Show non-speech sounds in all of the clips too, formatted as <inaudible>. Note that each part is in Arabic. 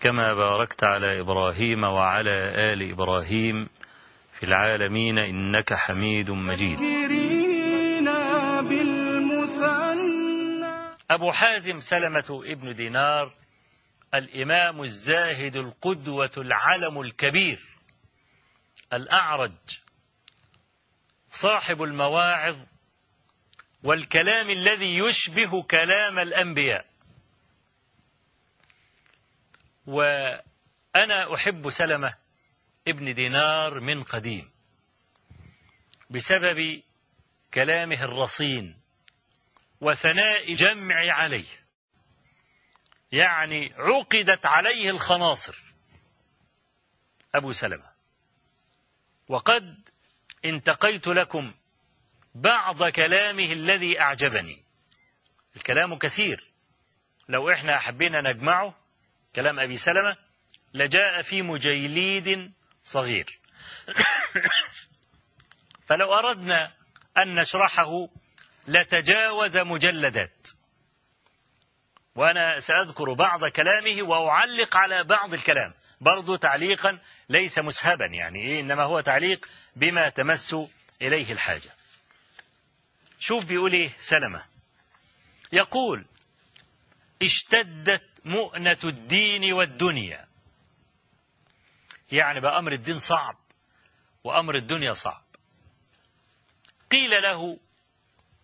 كما باركت على إبراهيم وعلى آل إبراهيم في العالمين إنك حميد مجيد. أبو حازم سلمة ابن دينار الإمام الزاهد القدوة العلم الكبير الأعرج صاحب المواعظ والكلام الذي يشبه كلام الأنبياء. وأنا أحب سلمة ابن دينار من قديم بسبب كلامه الرصين وثناء جمع عليه. يعني عقدت عليه الخناصر. أبو سلمة. وقد انتقيت لكم بعض كلامه الذي أعجبني. الكلام كثير. لو إحنا حبينا نجمعه كلام أبي سلمة لجاء في مجيليد صغير. <coughs> فلو أردنا أن نشرحه لتجاوز مجلدات. وأنا سأذكر بعض كلامه وأعلق على بعض الكلام. برضو تعليقا ليس مسهبا يعني إيه إنما هو تعليق بما تمس إليه الحاجة. شوف بيقول إيه سلمة. يقول اشتدت مؤنة الدين والدنيا. يعني بقى أمر الدين صعب وأمر الدنيا صعب. قيل له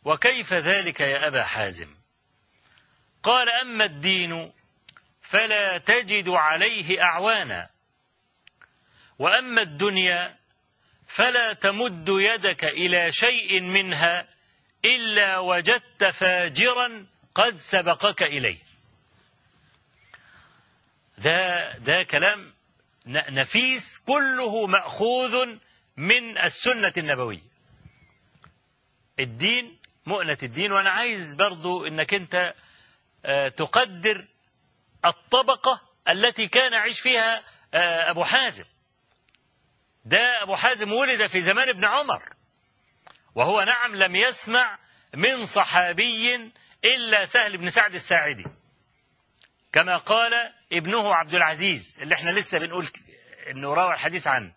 وكيف ذلك يا أبا حازم؟ قال أما الدين فلا تجد عليه أعوانا وأما الدنيا فلا تمد يدك إلى شيء منها إلا وجدت فاجرا قد سبقك إليه. ده ده كلام نفيس كله مأخوذ من السنة النبوية. الدين مؤنة الدين وأنا عايز برضو أنك أنت تقدر الطبقة التي كان يعيش فيها أبو حازم. ده أبو حازم ولد في زمان ابن عمر وهو نعم لم يسمع من صحابي إلا سهل بن سعد الساعدي. كما قال ابنه عبد العزيز اللي إحنا لسه بنقول انه روى الحديث عنه.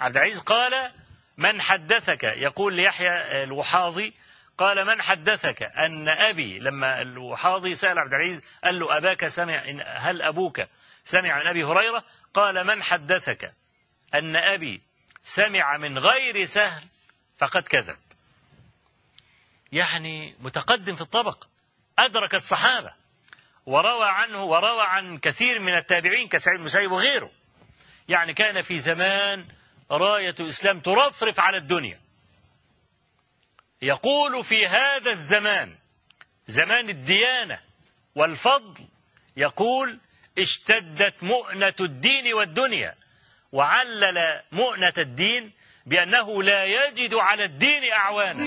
عبد العزيز قال من حدثك؟ يقول ليحيى الوحاضي قال من حدثك؟ أن أبي. لما الوحاضي سأل عبد العزيز قال له أباك سمع هل أبوك سمع من أبي هريرة؟ قال من حدثك؟ أن أبي سمع من غير سهل فقد كذب. يعني متقدم في الطبق أدرك الصحابة. وروى عنه وروى عن كثير من التابعين كسعيد المسيب وغيره. يعني كان في زمان راية الإسلام ترفرف على الدنيا. يقول في هذا الزمان زمان الديانة والفضل يقول اشتدت مؤنة الدين والدنيا وعلل مؤنة الدين بأنه لا يجد على الدين أعوانا.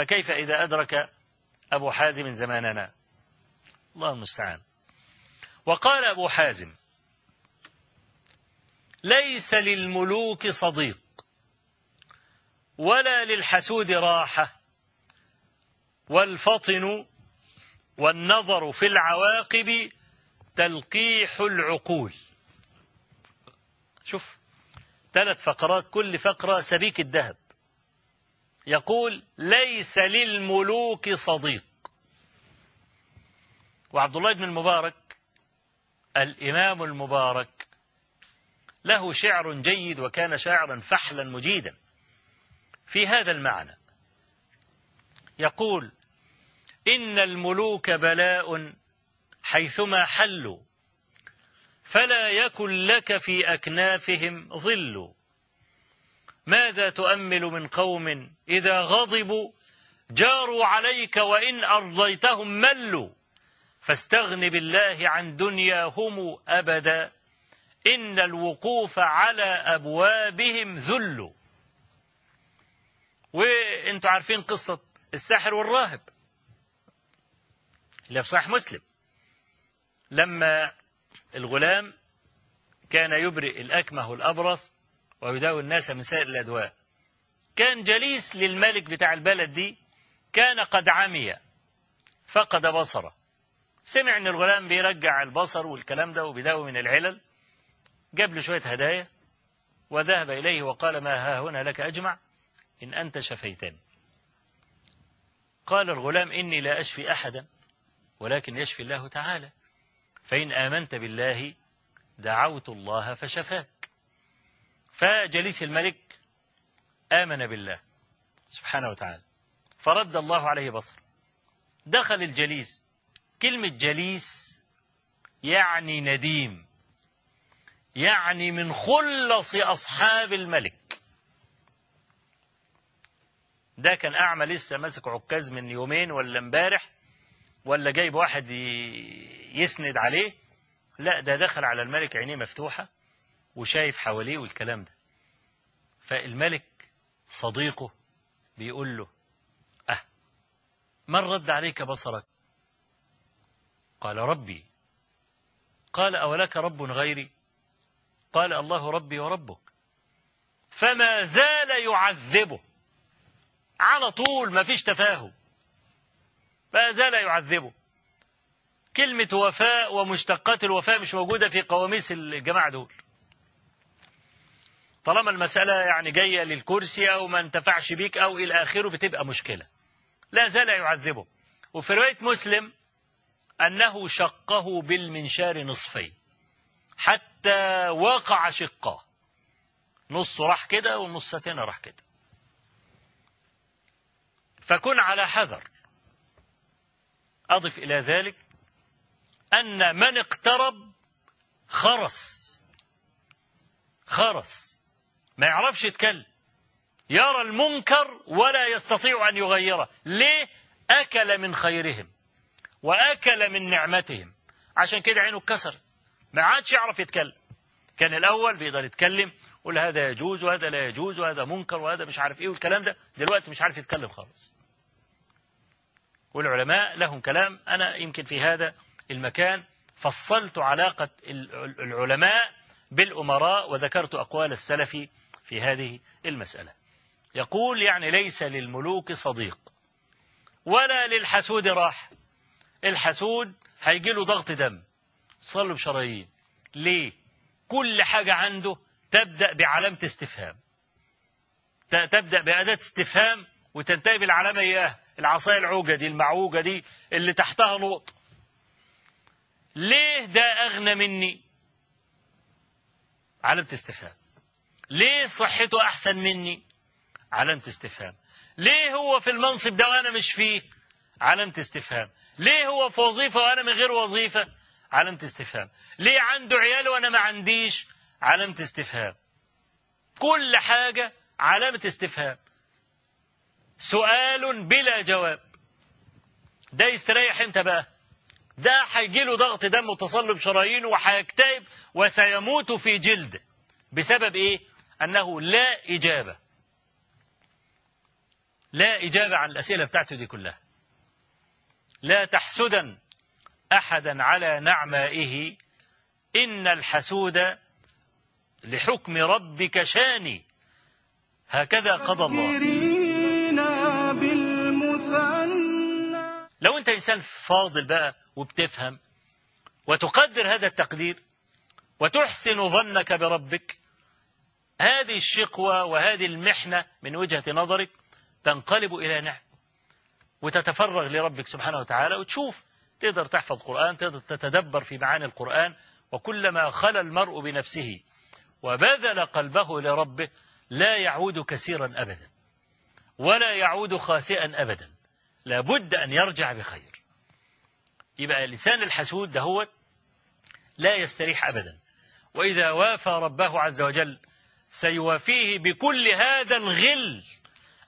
فكيف إذا أدرك أبو حازم زماننا؟ الله المستعان. وقال أبو حازم ليس للملوك صديق ولا للحسود راحة والفطن والنظر في العواقب تلقيح العقول. شوف ثلاث فقرات كل فقرة سبيك الذهب. يقول ليس للملوك صديق. وعبد الله بن المبارك الإمام المبارك له شعر جيد وكان شاعرا فحلا مجيدا في هذا المعنى. يقول إن الملوك بلاء حيثما حلوا فلا يكن لك في أكنافهم ظل. ماذا تؤمل من قوم إذا غضبوا؟ جاروا عليك وإن أرضيتهم ملوا. فاستغن بالله عن دنياهم أبدا. إن الوقوف على أبوابهم ذل. وإنتوا عارفين قصة الساحر والراهب اللي في صحيح مسلم. لما الغلام كان يبرئ الأكمه والأبرص ويداوي الناس من سائر الأدواء. كان جليس للملك بتاع البلد دي كان قد عمي فقد بصره. سمع إن الغلام بيرجع البصر والكلام ده وبيداوي من العلل. جاب له شوية هدايا وذهب إليه وقال ما ها هنا لك أجمع إن أنت شفيتني. قال الغلام إني لا أشفي أحدا ولكن يشفي الله تعالى. فإن آمنت بالله دعوت الله فشفاك فجليس الملك آمن بالله سبحانه وتعالى. فرد الله عليه بصر. دخل الجليس. كلمة جليس يعني نديم. يعني من خلص أصحاب الملك. ده كان أعمى لسه ماسك عكاز من يومين ولا امبارح ولا جايب واحد يسند عليه. لا ده دخل على الملك عينيه مفتوحة. وشايف حواليه والكلام ده. فالملك صديقه بيقول له أه من رد عليك بصرك؟ قال ربي. قال أولك رب غيري؟ قال الله ربي وربك. فما زال يعذبه. على طول ما فيش تفاهم. ما زال يعذبه. كلمة وفاء ومشتقات الوفاء مش موجودة في قواميس الجماعة دول. طالما المسألة يعني جاية للكرسي أو ما انتفعش بيك أو إلى آخره بتبقى مشكلة. لا زال يعذبه. وفي رواية مسلم أنه شقه بالمنشار نصفين حتى وقع شقاه. نص راح كده والنص تاني راح كده. فكن على حذر. أضف إلى ذلك أن من اقترب خرس. خرس. ما يعرفش يتكلم. يرى المنكر ولا يستطيع أن يغيره. ليه؟ أكل من خيرهم وأكل من نعمتهم. عشان كده عينه اتكسرت. ما عادش يعرف يتكلم. كان الأول بيقدر يتكلم يقول هذا يجوز وهذا لا يجوز وهذا منكر وهذا مش عارف إيه والكلام ده. دلوقتي مش عارف يتكلم خالص. والعلماء لهم كلام. أنا يمكن في هذا المكان فصلت علاقة العلماء بالأمراء وذكرت أقوال السلف في هذه المسألة. يقول يعني ليس للملوك صديق ولا للحسود راح. الحسود هيجي له ضغط دم. صلوا بشرايين. ليه؟ كل حاجة عنده تبدأ بعلامة استفهام. تبدأ بأداة استفهام وتنتهي بالعلامة إياه العصاية العوجة دي المعوجة دي اللي تحتها نقط. ليه ده أغنى مني؟ علامة استفهام. ليه صحته أحسن مني؟ علامة استفهام. ليه هو في المنصب ده وأنا مش فيه؟ علامة استفهام. ليه هو في وظيفة وأنا من غير وظيفة؟ علامة استفهام. ليه عنده عيال وأنا ما عنديش؟ علامة استفهام. كل حاجة علامة استفهام. سؤال بلا جواب. ده يستريح إمتى بقى. ده هيجي له ضغط دم وتصلب شرايين وهيكتئب وسيموت في جلده بسبب إيه؟ أنه لا إجابة. لا إجابة عن الأسئلة بتاعته دي كلها. لا تحسدا أحدا على نعمائه. إن الحسود لحكم ربك شاني. هكذا قضى الله. لو أنت إنسان فاضل بقى وبتفهم وتقدر هذا التقدير وتحسن ظنك بربك هذه الشقوة وهذه المحنة من وجهة نظرك تنقلب إلى نعم وتتفرغ لربك سبحانه وتعالى وتشوف تقدر تحفظ قرآن تقدر تتدبر في معاني القرآن وكلما خلى المرء بنفسه وبذل قلبه لربه لا يعود كثيرا أبدا ولا يعود خاسئا أبدا لابد أن يرجع بخير. يبقى لسان الحسود دهوت لا يستريح أبدا. وإذا وافى ربه عز وجل سيوافيه بكل هذا الغل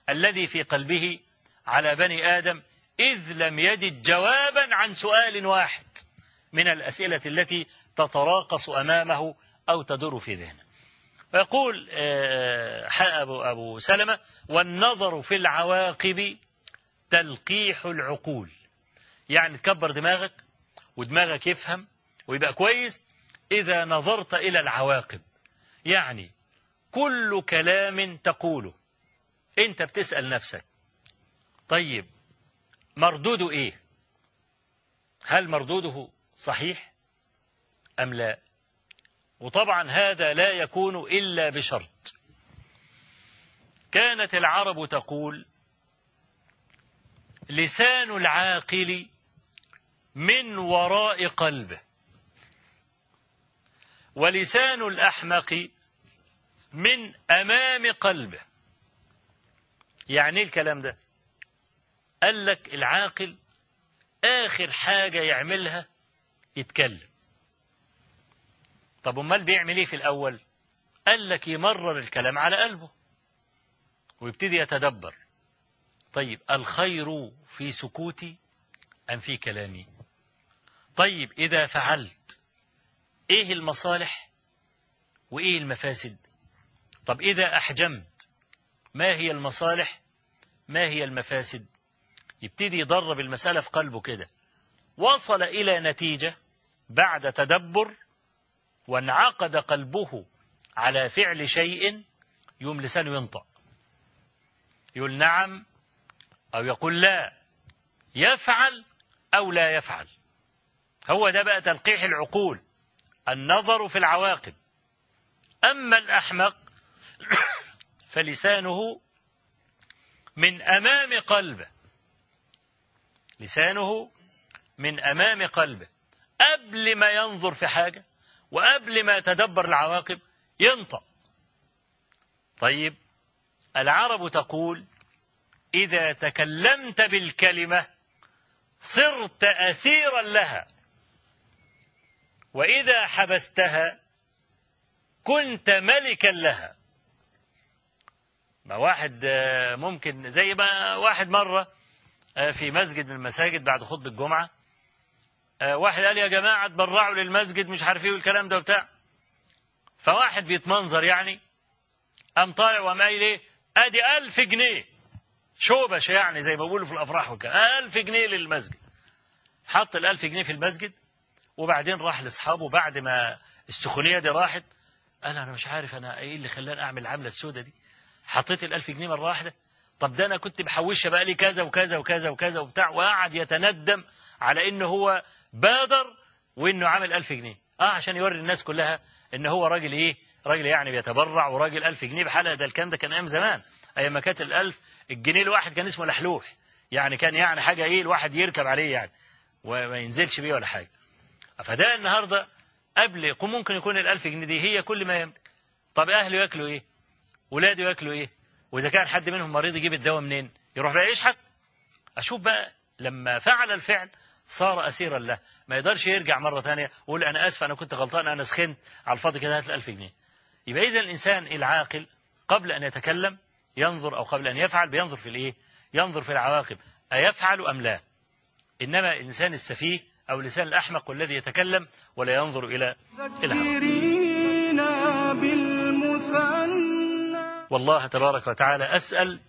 الذي في قلبه على بني آدم إذ لم يجد جوابا عن سؤال واحد من الأسئلة التي تتراقص أمامه أو تدور في ذهنه. ويقول أبو, أبو سلمة والنظر في العواقب تلقيح العقول. يعني تكبر دماغك ودماغك يفهم ويبقى كويس إذا نظرت إلى العواقب. يعني كل كلام تقوله. أنت بتسأل نفسك طيب مردوده إيه؟ هل مردوده صحيح أم لا؟ وطبعا هذا لا يكون إلا بشرط. كانت العرب تقول لسان العاقل من وراء قلبه ولسان الأحمق من أمام قلبه. يعني إيه الكلام ده؟ قال لك العاقل آخر حاجة يعملها يتكلم. طب أمال بيعمل إيه في الأول؟ قال لك يمرر الكلام على قلبه ويبتدي يتدبر. طيب الخير في سكوتي أم في كلامي؟ طيب إذا فعلت إيه المصالح وإيه المفاسد؟ طب إذا أحجمت ما هي المصالح ما هي المفاسد؟ يبتدي يدرب المسألة في قلبه كده. وصل إلى نتيجة بعد تدبر وانعقد قلبه على فعل شيء يوم لسانه ينطق. يقول نعم أو يقول لا يفعل أو لا يفعل. هو ده بقى تلقيح العقول النظر في العواقب. أما الأحمق فلسانه من أمام قلبه. لسانه من أمام قلبه. قبل ما ينظر في حاجة وقبل ما يتدبر العواقب ينطق. طيب العرب تقول إذا تكلمت بالكلمة صرت أسيرا لها. وإذا حبستها كنت ملكا لها. واحد ممكن زي ما واحد مرة في مسجد من المساجد بعد خطبة الجمعة واحد قال يا جماعة تبرعوا للمسجد مش عارف إيه والكلام ده وبتاع. فواحد بيتمنظر يعني قام طالع وقام قايل إيه؟ ادي ألف جنيه. شوبش يعني زي ما بيقولوا في الأفراح وكده ألف جنيه للمسجد. حط الألف جنيه في المسجد وبعدين راح لأصحابه بعد ما السخونية دي راحت. قال أنا مش عارف أنا إيه اللي خلاني أعمل العملة السوداء دي. حطيت الألف جنيه مرة واحدة. طب ده أنا كنت محوشها بقى لي كذا وكذا وكذا وكذا وبتاع وقعد يتندم على إنه هو بادر وإنه عامل ألف جنيه. آه عشان يوري الناس كلها إن هو راجل إيه؟ راجل يعني بيتبرع وراجل ألف جنيه. بحالة ده الكلام ده كان أيام زمان. أيام ما كانت الألف الجنيه الواحد كان اسمه لحلوح. يعني كان يعني حاجة إيه؟ الواحد يركب عليه يعني وما ينزلش بيه ولا حاجة. فده النهارده قبل ممكن يكون الألف جنيه دي هي كل ما يملك. طب أهله ياكلوا إيه؟ ولاده ياكلوا إيه؟ وإذا كان حد منهم مريض يجيب الدواء منين؟ يروح بقى يشحت أشوف بقى لما فعل الفعل صار أسيرا له ما يقدرش يرجع مرة ثانية ويقول أنا آسف أنا كنت غلطان أنا سخنت على الفاضي كده هات الألف جنيه يبقى إذا الإنسان العاقل قبل أن يتكلم ينظر أو قبل أن يفعل بينظر في الإيه؟ ينظر في العواقب أيفعل أم لا؟ إنما الإنسان السفيه أو لسان الأحمق الذي يتكلم ولا ينظر إلى والله تبارك وتعالى أسأل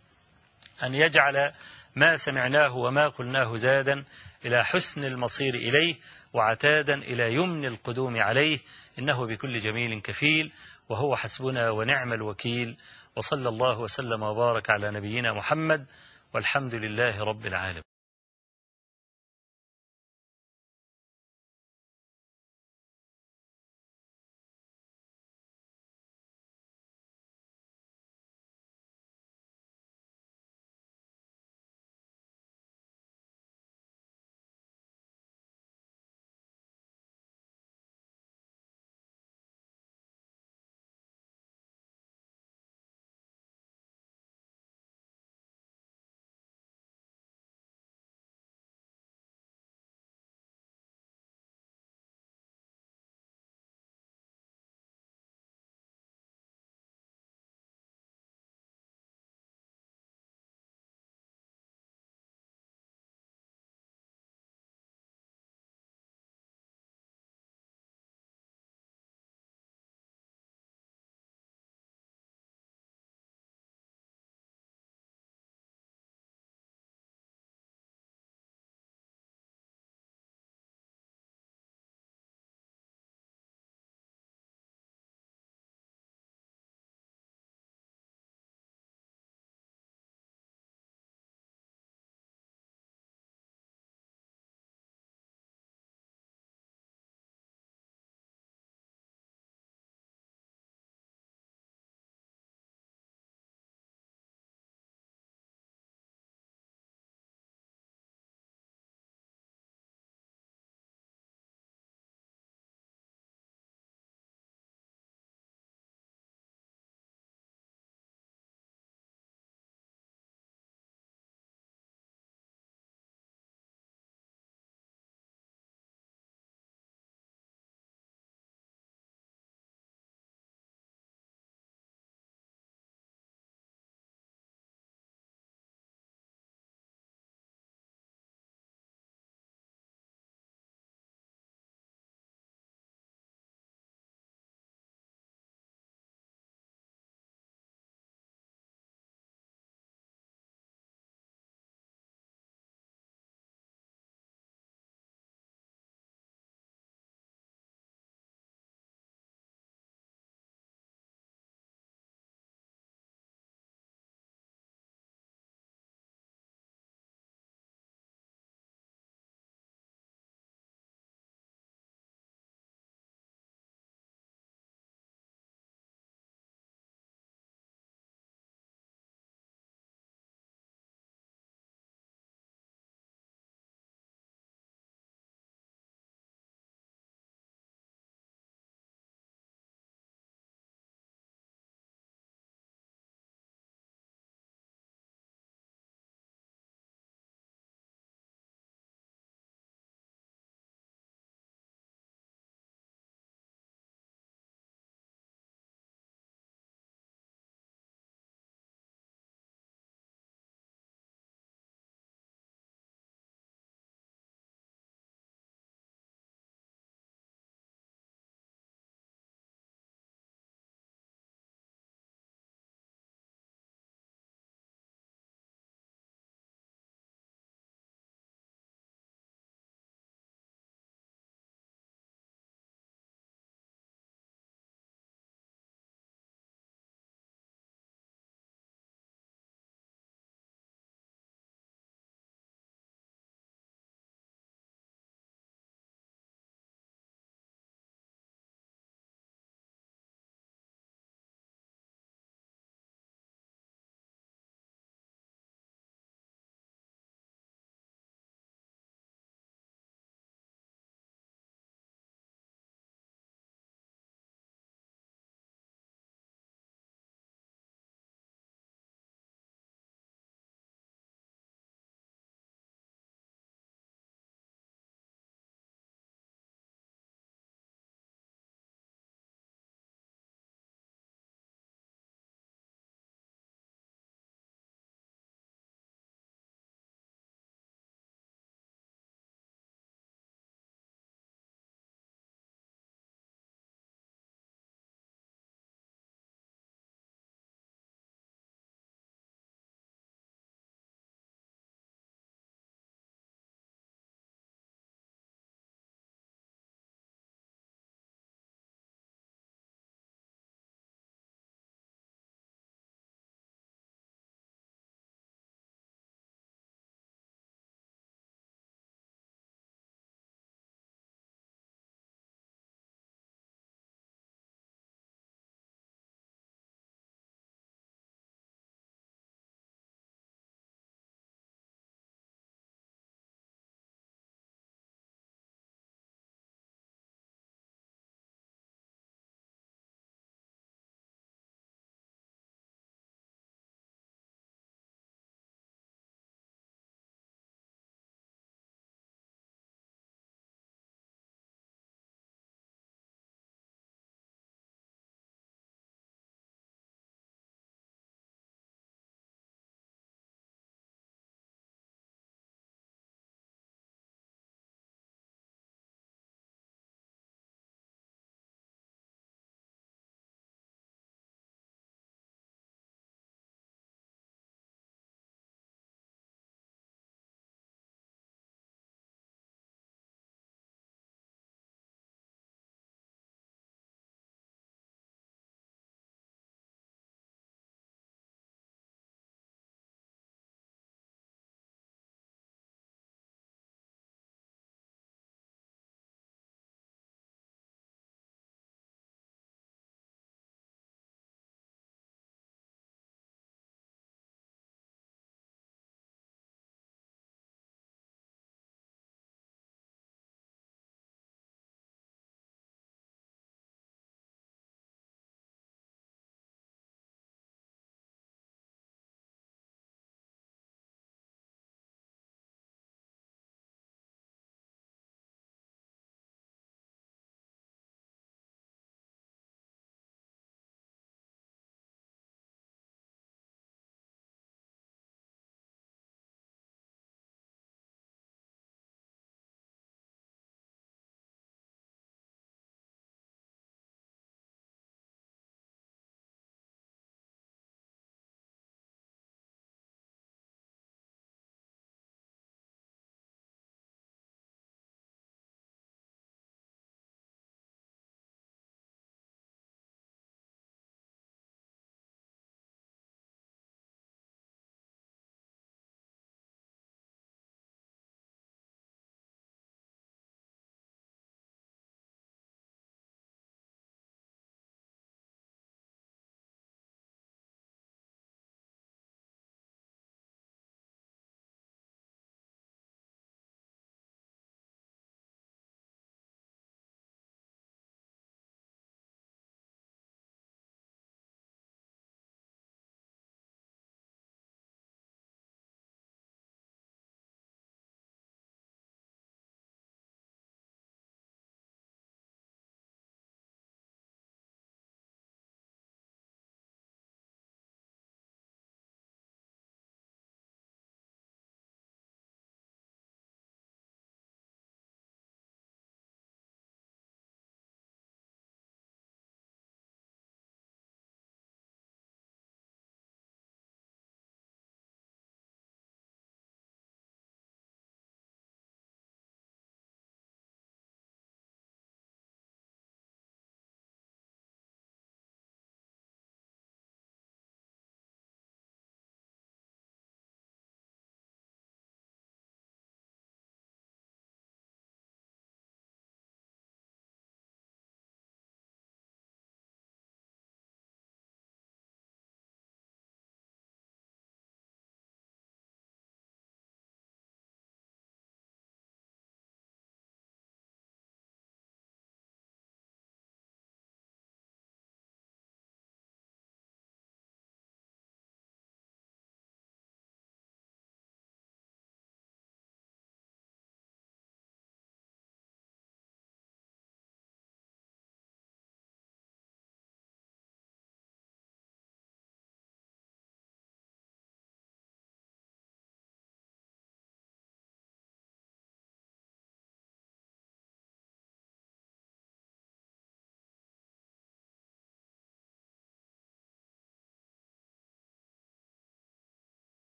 أن يجعل ما سمعناه وما قلناه زادا إلى حسن المصير إليه وعتادا إلى يمن القدوم عليه إنه بكل جميل كفيل وهو حسبنا ونعم الوكيل وصلى الله وسلم وبارك على نبينا محمد والحمد لله رب العالمين